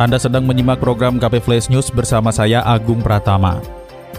Anda sedang menyimak program KP Flash News bersama saya Agung Pratama.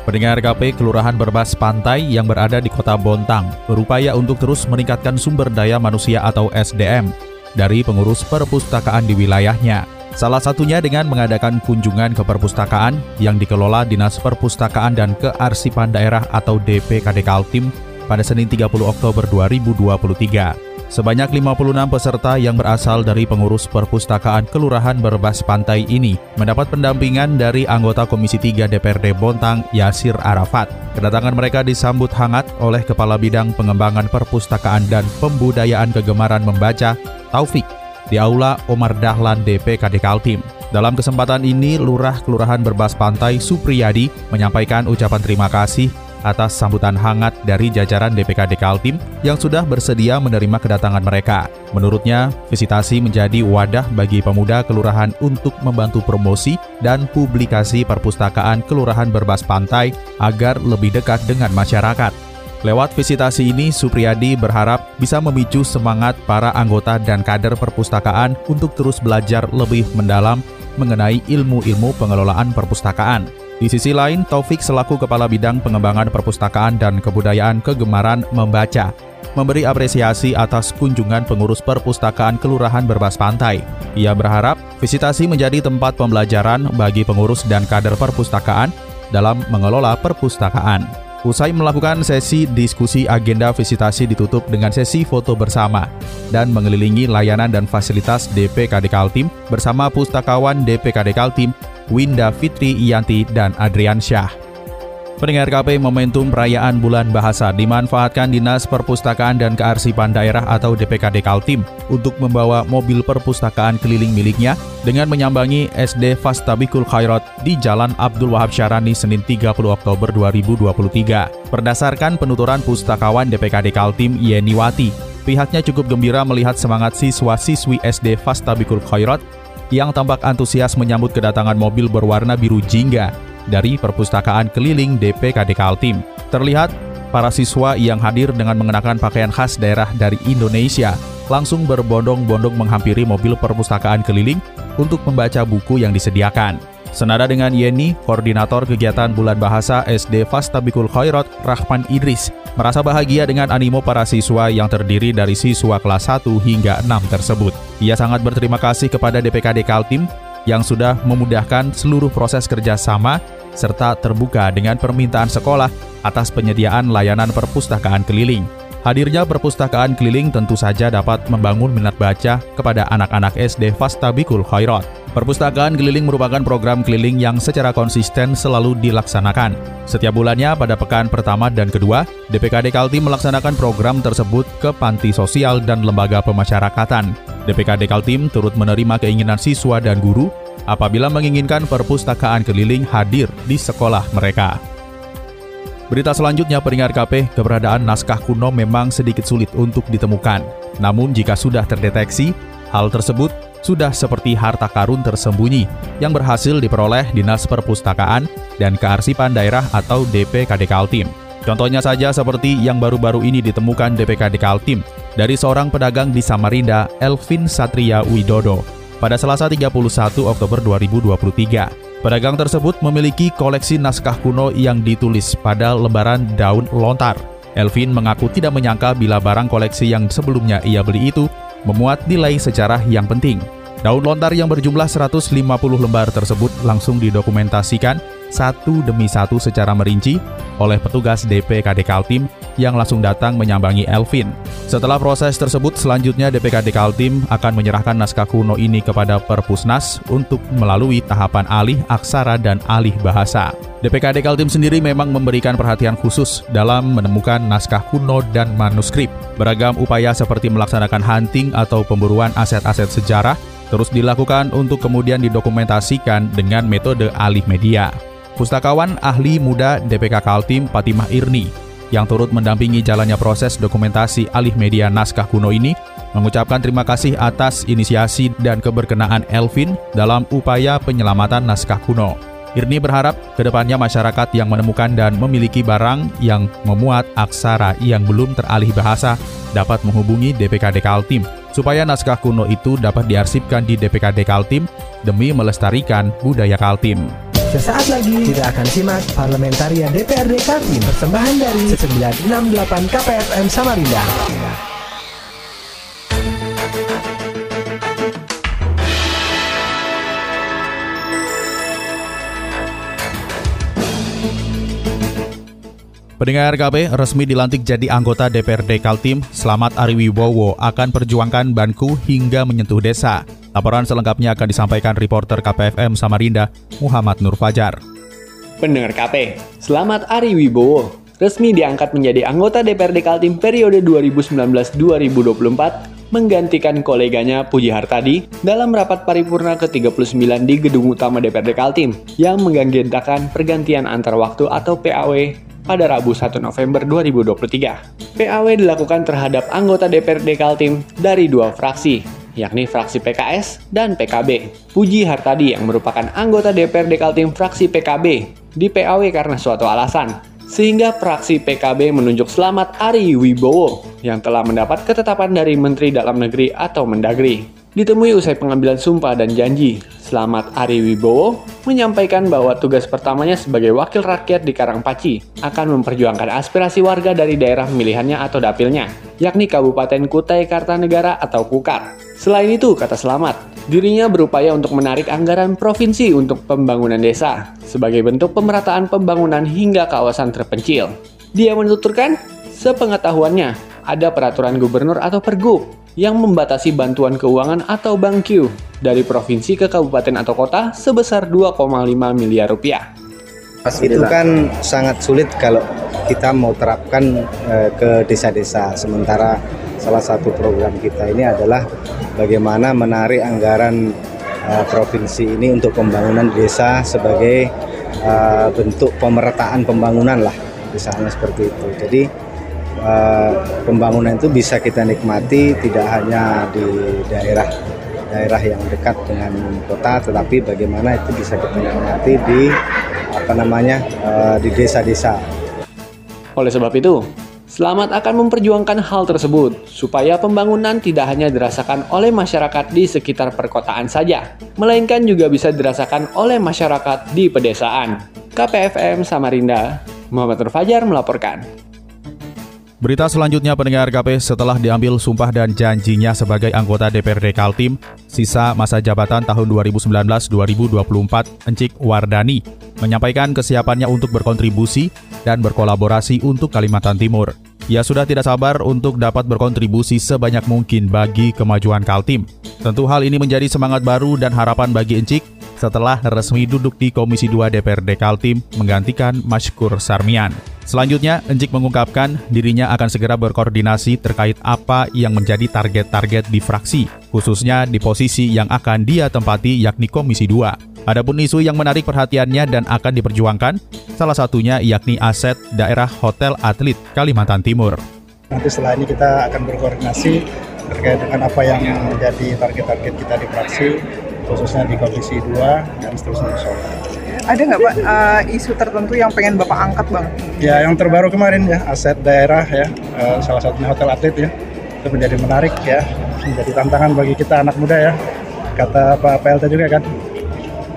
Pendengar KP Kelurahan Berbas Pantai yang berada di Kota Bontang berupaya untuk terus meningkatkan sumber daya manusia atau SDM dari pengurus perpustakaan di wilayahnya. Salah satunya dengan mengadakan kunjungan ke perpustakaan yang dikelola Dinas Perpustakaan dan Kearsipan Daerah atau DPKD Kaltim pada Senin 30 Oktober 2023. Sebanyak 56 peserta yang berasal dari pengurus perpustakaan Kelurahan Berbas Pantai ini mendapat pendampingan dari anggota Komisi 3 DPRD Bontang Yasir Arafat. Kedatangan mereka disambut hangat oleh Kepala Bidang Pengembangan Perpustakaan dan Pembudayaan Kegemaran Membaca, Taufik, di Aula Omar Dahlan DPKD Kaltim. Dalam kesempatan ini, Lurah Kelurahan Berbas Pantai Supriyadi menyampaikan ucapan terima kasih atas sambutan hangat dari jajaran DPKD Kaltim yang sudah bersedia menerima kedatangan mereka. Menurutnya, visitasi menjadi wadah bagi pemuda kelurahan untuk membantu promosi dan publikasi perpustakaan Kelurahan Berbas Pantai agar lebih dekat dengan masyarakat. Lewat visitasi ini, Supriyadi berharap bisa memicu semangat para anggota dan kader perpustakaan untuk terus belajar lebih mendalam mengenai ilmu-ilmu pengelolaan perpustakaan. Di sisi lain, Taufik selaku Kepala Bidang Pengembangan Perpustakaan dan Kebudayaan Kegemaran Membaca memberi apresiasi atas kunjungan pengurus perpustakaan Kelurahan Berbas Pantai. Ia berharap visitasi menjadi tempat pembelajaran bagi pengurus dan kader perpustakaan dalam mengelola perpustakaan. Usai melakukan sesi diskusi agenda visitasi ditutup dengan sesi foto bersama dan mengelilingi layanan dan fasilitas DPKD Kaltim bersama pustakawan DPKD Kaltim Winda Fitri Iyanti, dan Adrian Syah. Pendengar KP Momentum Perayaan Bulan Bahasa dimanfaatkan Dinas Perpustakaan dan Kearsipan Daerah atau DPKD Kaltim untuk membawa mobil perpustakaan keliling miliknya dengan menyambangi SD Fastabikul Khairat di Jalan Abdul Wahab Syarani Senin 30 Oktober 2023. Berdasarkan penuturan pustakawan DPKD Kaltim Yeniwati, pihaknya cukup gembira melihat semangat siswa-siswi SD Fastabikul Khairat yang tampak antusias menyambut kedatangan mobil berwarna biru jingga dari perpustakaan keliling DPKD Kaltim. Terlihat para siswa yang hadir dengan mengenakan pakaian khas daerah dari Indonesia langsung berbondong-bondong menghampiri mobil perpustakaan keliling untuk membaca buku yang disediakan. Senada dengan Yeni, koordinator kegiatan Bulan Bahasa SD Fastabikul Khairat Rahman Idris, merasa bahagia dengan animo para siswa yang terdiri dari siswa kelas 1 hingga 6 tersebut. Ia sangat berterima kasih kepada DPKD Kaltim yang sudah memudahkan seluruh proses kerjasama serta terbuka dengan permintaan sekolah atas penyediaan layanan perpustakaan keliling. Hadirnya perpustakaan keliling tentu saja dapat membangun minat baca kepada anak-anak SD Fastabikul Khairat. Perpustakaan keliling merupakan program keliling yang secara konsisten selalu dilaksanakan. Setiap bulannya pada pekan pertama dan kedua, DPKD Kaltim melaksanakan program tersebut ke panti sosial dan lembaga pemasyarakatan. DPKD Kaltim turut menerima keinginan siswa dan guru apabila menginginkan perpustakaan keliling hadir di sekolah mereka. Berita selanjutnya pendengar KP, keberadaan naskah kuno memang sedikit sulit untuk ditemukan. Namun jika sudah terdeteksi, hal tersebut sudah seperti harta karun tersembunyi yang berhasil diperoleh Dinas Perpustakaan dan Kearsipan Daerah atau DPKD Kaltim. Contohnya saja seperti yang baru-baru ini ditemukan DPKD Kaltim dari seorang pedagang di Samarinda, Elvin Satria Widodo, pada Selasa 31 Oktober 2023. Pedagang tersebut memiliki koleksi naskah kuno yang ditulis pada lembaran daun lontar. Elvin mengaku tidak menyangka bila barang koleksi yang sebelumnya ia beli itu memuat nilai sejarah yang penting. Daun lontar yang berjumlah 150 lembar tersebut langsung didokumentasikan satu demi satu secara merinci oleh petugas DPKD Kaltim yang langsung datang menyambangi Elvin. Setelah proses tersebut, selanjutnya DPKD Kaltim akan menyerahkan naskah kuno ini kepada Perpusnas untuk melalui tahapan alih aksara dan alih bahasa. DPKD Kaltim sendiri memang memberikan perhatian khusus dalam menemukan naskah kuno dan manuskrip. Beragam upaya seperti melaksanakan hunting atau pemburuan aset-aset sejarah terus dilakukan untuk kemudian didokumentasikan dengan metode alih media. Pustakawan ahli muda DPK Kaltim Fatimah Irni yang turut mendampingi jalannya proses dokumentasi alih media naskah kuno ini mengucapkan terima kasih atas inisiasi dan keberkenaan Elvin dalam upaya penyelamatan naskah kuno. Irni berharap ke depannya masyarakat yang menemukan dan memiliki barang yang memuat aksara yang belum teralih bahasa dapat menghubungi DPKD Kaltim supaya naskah kuno itu dapat diarsipkan di DPKD Kaltim demi melestarikan budaya Kaltim. Sesaat lagi kita akan simak Parlamentaria DPRD Kaltim persembahan dari 968 KPFM Samarinda. Pendengar KP resmi dilantik jadi anggota DPRD Kaltim, Selamat Ari Wibowo akan perjuangkan Banku hingga menyentuh desa. Laporan selengkapnya akan disampaikan reporter KPFM Samarinda, Muhammad Nur Fajar. Pendengar KP, Selamat Ari Wibowo resmi diangkat menjadi anggota DPRD Kaltim periode 2019-2024 menggantikan koleganya Puji Hartadi dalam rapat paripurna ke-39 di Gedung Utama DPRD Kaltim yang menggantikan pergantian antar waktu atau PAW pada Rabu 1 November 2023. PAW dilakukan terhadap anggota DPRD Kaltim dari dua fraksi, yakni fraksi PKS dan PKB. Puji Hartadi yang merupakan anggota DPRD Kaltim fraksi PKB di PAW karena suatu alasan, sehingga fraksi PKB menunjuk Selamat Ari Wibowo yang telah mendapat ketetapan dari Menteri Dalam Negeri atau Mendagri. Ditemui usai pengambilan sumpah dan janji, Selamat Ari Wibowo menyampaikan bahwa tugas pertamanya sebagai wakil rakyat di Karangpaci akan memperjuangkan aspirasi warga dari daerah pemilihannya atau dapilnya, yakni Kabupaten Kutai Kartanegara atau Kukar. Selain itu, kata Selamat, dirinya berupaya untuk menarik anggaran provinsi untuk pembangunan desa sebagai bentuk pemerataan pembangunan hingga kawasan terpencil. Dia menuturkan, sepengetahuannya, ada peraturan gubernur atau pergub yang membatasi bantuan keuangan atau Q dari provinsi ke kabupaten atau kota sebesar 2,5 miliar rupiah. Itu kan sangat sulit kalau kita mau terapkan eh, ke desa-desa. Sementara salah satu program kita ini adalah bagaimana menarik anggaran eh, provinsi ini untuk pembangunan desa sebagai eh, bentuk pemerataan pembangunan lah, misalnya seperti itu. Jadi uh, pembangunan itu bisa kita nikmati tidak hanya di daerah daerah yang dekat dengan kota, tetapi bagaimana itu bisa kita nikmati di apa namanya uh, di desa-desa. Oleh sebab itu, Selamat akan memperjuangkan hal tersebut supaya pembangunan tidak hanya dirasakan oleh masyarakat di sekitar perkotaan saja, melainkan juga bisa dirasakan oleh masyarakat di pedesaan. KPFM Samarinda, Muhammad Fajar melaporkan. Berita selanjutnya pendengar KP setelah diambil sumpah dan janjinya sebagai anggota DPRD Kaltim, sisa masa jabatan tahun 2019-2024, Encik Wardani menyampaikan kesiapannya untuk berkontribusi dan berkolaborasi untuk Kalimantan Timur. Ia sudah tidak sabar untuk dapat berkontribusi sebanyak mungkin bagi kemajuan Kaltim. Tentu hal ini menjadi semangat baru dan harapan bagi Encik setelah resmi duduk di Komisi 2 DPRD Kaltim menggantikan Maskur Sarmian. Selanjutnya, Encik mengungkapkan dirinya akan segera berkoordinasi terkait apa yang menjadi target-target di fraksi, khususnya di posisi yang akan dia tempati yakni Komisi 2. Adapun isu yang menarik perhatiannya dan akan diperjuangkan, salah satunya yakni aset daerah Hotel Atlet Kalimantan Timur. Nanti setelah ini kita akan berkoordinasi terkait dengan apa yang menjadi target-target kita di fraksi khususnya di Komisi 2 dan seterusnya. Ada nggak Pak uh, isu tertentu yang pengen Bapak angkat Bang? Ya yang terbaru kemarin ya aset daerah ya uh, salah satunya hotel atlet ya. Itu menjadi menarik ya menjadi tantangan bagi kita anak muda ya. Kata Pak PLT juga kan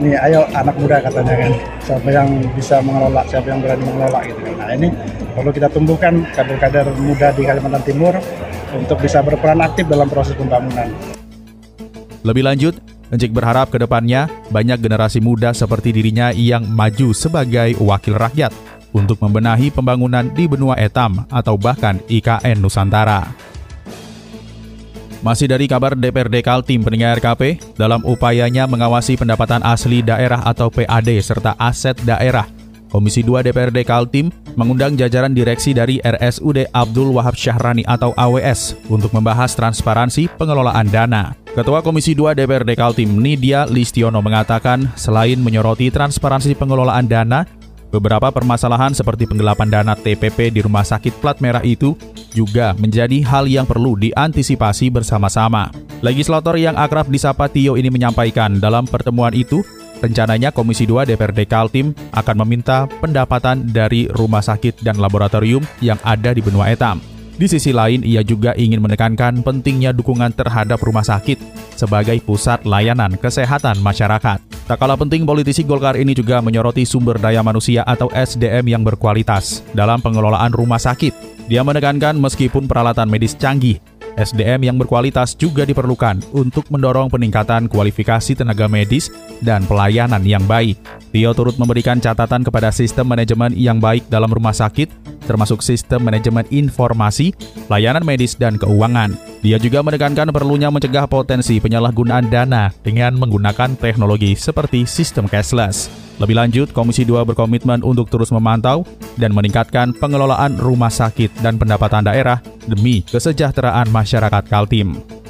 ini ayo anak muda katanya kan. Siapa yang bisa mengelola siapa yang berani mengelola gitu kan. Nah ini perlu kita tumbuhkan kader-kader muda di Kalimantan Timur untuk bisa berperan aktif dalam proses pembangunan. Lebih lanjut, Encik berharap ke depannya banyak generasi muda seperti dirinya yang maju sebagai wakil rakyat untuk membenahi pembangunan di benua etam atau bahkan IKN Nusantara. Masih dari kabar DPRD Kaltim pendengar KP, dalam upayanya mengawasi pendapatan asli daerah atau PAD serta aset daerah, Komisi 2 DPRD Kaltim mengundang jajaran direksi dari RSUD Abdul Wahab Syahrani atau AWS untuk membahas transparansi pengelolaan dana. Ketua Komisi 2 DPRD Kaltim Nidia Listiono mengatakan selain menyoroti transparansi pengelolaan dana, beberapa permasalahan seperti penggelapan dana TPP di rumah sakit plat merah itu juga menjadi hal yang perlu diantisipasi bersama-sama. Legislator yang akrab disapa Tio ini menyampaikan dalam pertemuan itu, rencananya Komisi 2 DPRD Kaltim akan meminta pendapatan dari rumah sakit dan laboratorium yang ada di benua etam. Di sisi lain, ia juga ingin menekankan pentingnya dukungan terhadap rumah sakit sebagai pusat layanan kesehatan masyarakat. Tak kalah penting, politisi Golkar ini juga menyoroti sumber daya manusia atau SDM yang berkualitas dalam pengelolaan rumah sakit. Dia menekankan meskipun peralatan medis canggih, SDM yang berkualitas juga diperlukan untuk mendorong peningkatan kualifikasi tenaga medis dan pelayanan yang baik. Tio turut memberikan catatan kepada sistem manajemen yang baik dalam rumah sakit, termasuk sistem manajemen informasi, layanan medis, dan keuangan. Dia juga menekankan perlunya mencegah potensi penyalahgunaan dana dengan menggunakan teknologi seperti sistem cashless. Lebih lanjut, Komisi 2 berkomitmen untuk terus memantau dan meningkatkan pengelolaan rumah sakit dan pendapatan daerah demi kesejahteraan masyarakat Kaltim.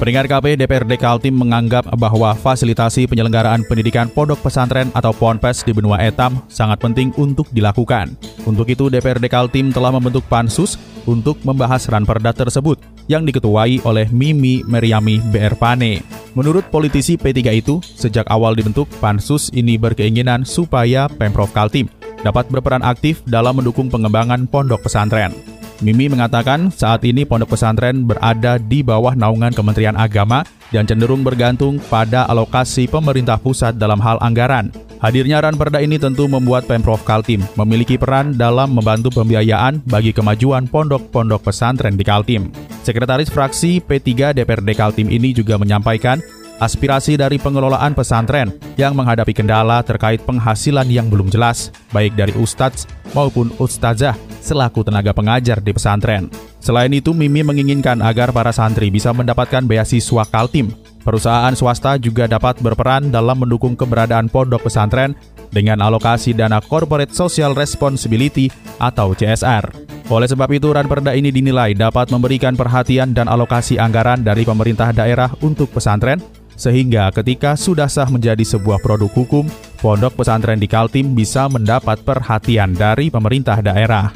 Pendengar KP DPRD Kaltim menganggap bahwa fasilitasi penyelenggaraan pendidikan pondok pesantren atau ponpes di benua etam sangat penting untuk dilakukan. Untuk itu DPRD Kaltim telah membentuk pansus untuk membahas ranperda tersebut yang diketuai oleh Mimi Meriami BR Pane. Menurut politisi P3 itu, sejak awal dibentuk, pansus ini berkeinginan supaya Pemprov Kaltim dapat berperan aktif dalam mendukung pengembangan pondok pesantren. Mimi mengatakan saat ini pondok pesantren berada di bawah naungan Kementerian Agama dan cenderung bergantung pada alokasi pemerintah pusat dalam hal anggaran. Hadirnya Ranperda ini tentu membuat Pemprov Kaltim memiliki peran dalam membantu pembiayaan bagi kemajuan pondok-pondok pesantren di Kaltim. Sekretaris fraksi P3 DPRD Kaltim ini juga menyampaikan aspirasi dari pengelolaan pesantren yang menghadapi kendala terkait penghasilan yang belum jelas, baik dari ustadz maupun ustazah selaku tenaga pengajar di pesantren. Selain itu, Mimi menginginkan agar para santri bisa mendapatkan beasiswa Kaltim. Perusahaan swasta juga dapat berperan dalam mendukung keberadaan pondok pesantren dengan alokasi dana Corporate Social Responsibility atau CSR. Oleh sebab itu, Ranperda ini dinilai dapat memberikan perhatian dan alokasi anggaran dari pemerintah daerah untuk pesantren sehingga ketika sudah sah menjadi sebuah produk hukum, pondok pesantren di Kaltim bisa mendapat perhatian dari pemerintah daerah.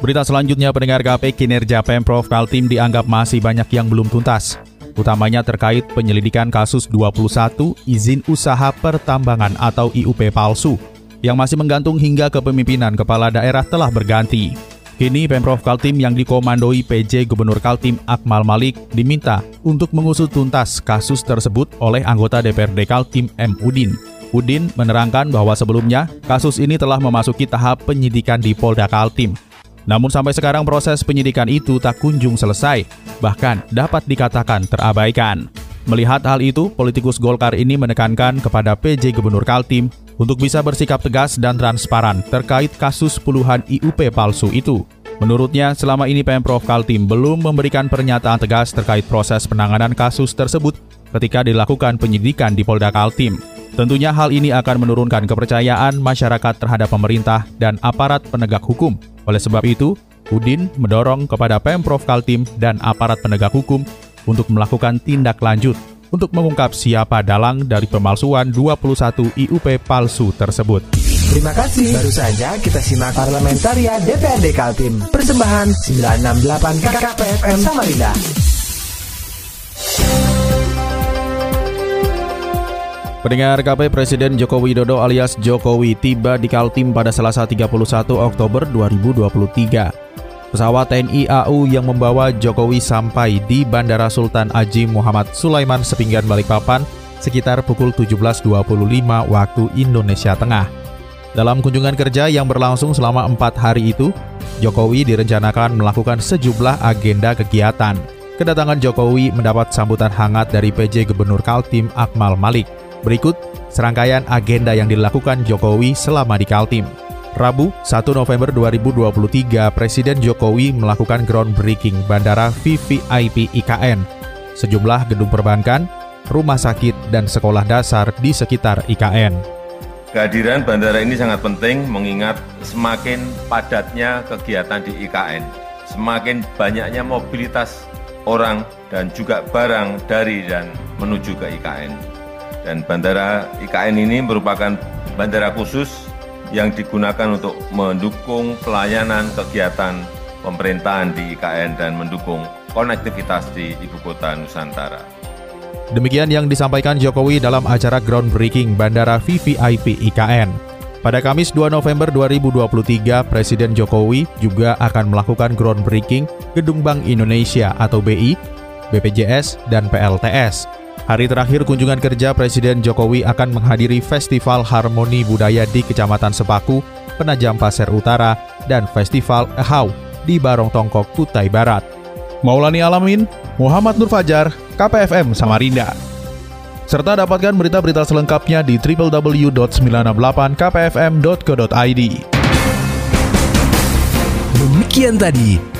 Berita selanjutnya pendengar KP kinerja Pemprov Kaltim dianggap masih banyak yang belum tuntas, utamanya terkait penyelidikan kasus 21 izin usaha pertambangan atau IUP palsu yang masih menggantung hingga kepemimpinan kepala daerah telah berganti. Kini Pemprov Kaltim yang dikomandoi PJ Gubernur Kaltim Akmal Malik diminta untuk mengusut tuntas kasus tersebut oleh anggota DPRD Kaltim M. Udin. Udin menerangkan bahwa sebelumnya kasus ini telah memasuki tahap penyidikan di Polda Kaltim. Namun sampai sekarang proses penyidikan itu tak kunjung selesai, bahkan dapat dikatakan terabaikan. Melihat hal itu, politikus Golkar ini menekankan kepada PJ Gubernur Kaltim untuk bisa bersikap tegas dan transparan terkait kasus puluhan IUP palsu itu. Menurutnya, selama ini Pemprov Kaltim belum memberikan pernyataan tegas terkait proses penanganan kasus tersebut ketika dilakukan penyidikan di Polda Kaltim. Tentunya hal ini akan menurunkan kepercayaan masyarakat terhadap pemerintah dan aparat penegak hukum. Oleh sebab itu, Udin mendorong kepada Pemprov Kaltim dan aparat penegak hukum untuk melakukan tindak lanjut untuk mengungkap siapa dalang dari pemalsuan 21 IUP palsu tersebut. Terima kasih. Baru saja kita simak Parlamentaria DPRD Kaltim. Persembahan 968 KKPFM Samarinda. Pendengar KP Presiden Joko Widodo alias Jokowi tiba di Kaltim pada Selasa 31 Oktober 2023. Pesawat TNI AU yang membawa Jokowi sampai di Bandara Sultan Haji Muhammad Sulaiman Sepinggan Balikpapan sekitar pukul 17.25 waktu Indonesia Tengah. Dalam kunjungan kerja yang berlangsung selama empat hari itu, Jokowi direncanakan melakukan sejumlah agenda kegiatan. Kedatangan Jokowi mendapat sambutan hangat dari PJ Gubernur Kaltim Akmal Malik. Berikut serangkaian agenda yang dilakukan Jokowi selama di Kaltim. Rabu, 1 November 2023, Presiden Jokowi melakukan groundbreaking Bandara VVIP IKN, sejumlah gedung perbankan, rumah sakit, dan sekolah dasar di sekitar IKN. Kehadiran bandara ini sangat penting mengingat semakin padatnya kegiatan di IKN, semakin banyaknya mobilitas orang dan juga barang dari dan menuju ke IKN. Dan bandara IKN ini merupakan bandara khusus yang digunakan untuk mendukung pelayanan kegiatan pemerintahan di IKN dan mendukung konektivitas di ibu kota Nusantara. Demikian yang disampaikan Jokowi dalam acara groundbreaking Bandara VVIP IKN. Pada Kamis 2 November 2023, Presiden Jokowi juga akan melakukan groundbreaking Gedung Bank Indonesia atau BI, BPJS, dan PLTS. Hari terakhir kunjungan kerja Presiden Jokowi akan menghadiri Festival Harmoni Budaya di Kecamatan Sepaku, Penajam Pasir Utara, dan Festival Ehau di Barong Tongkok, Kutai Barat. Maulani Alamin, Muhammad Nur Fajar, KPFM Samarinda. Serta dapatkan berita-berita selengkapnya di www.968kpfm.co.id. Demikian tadi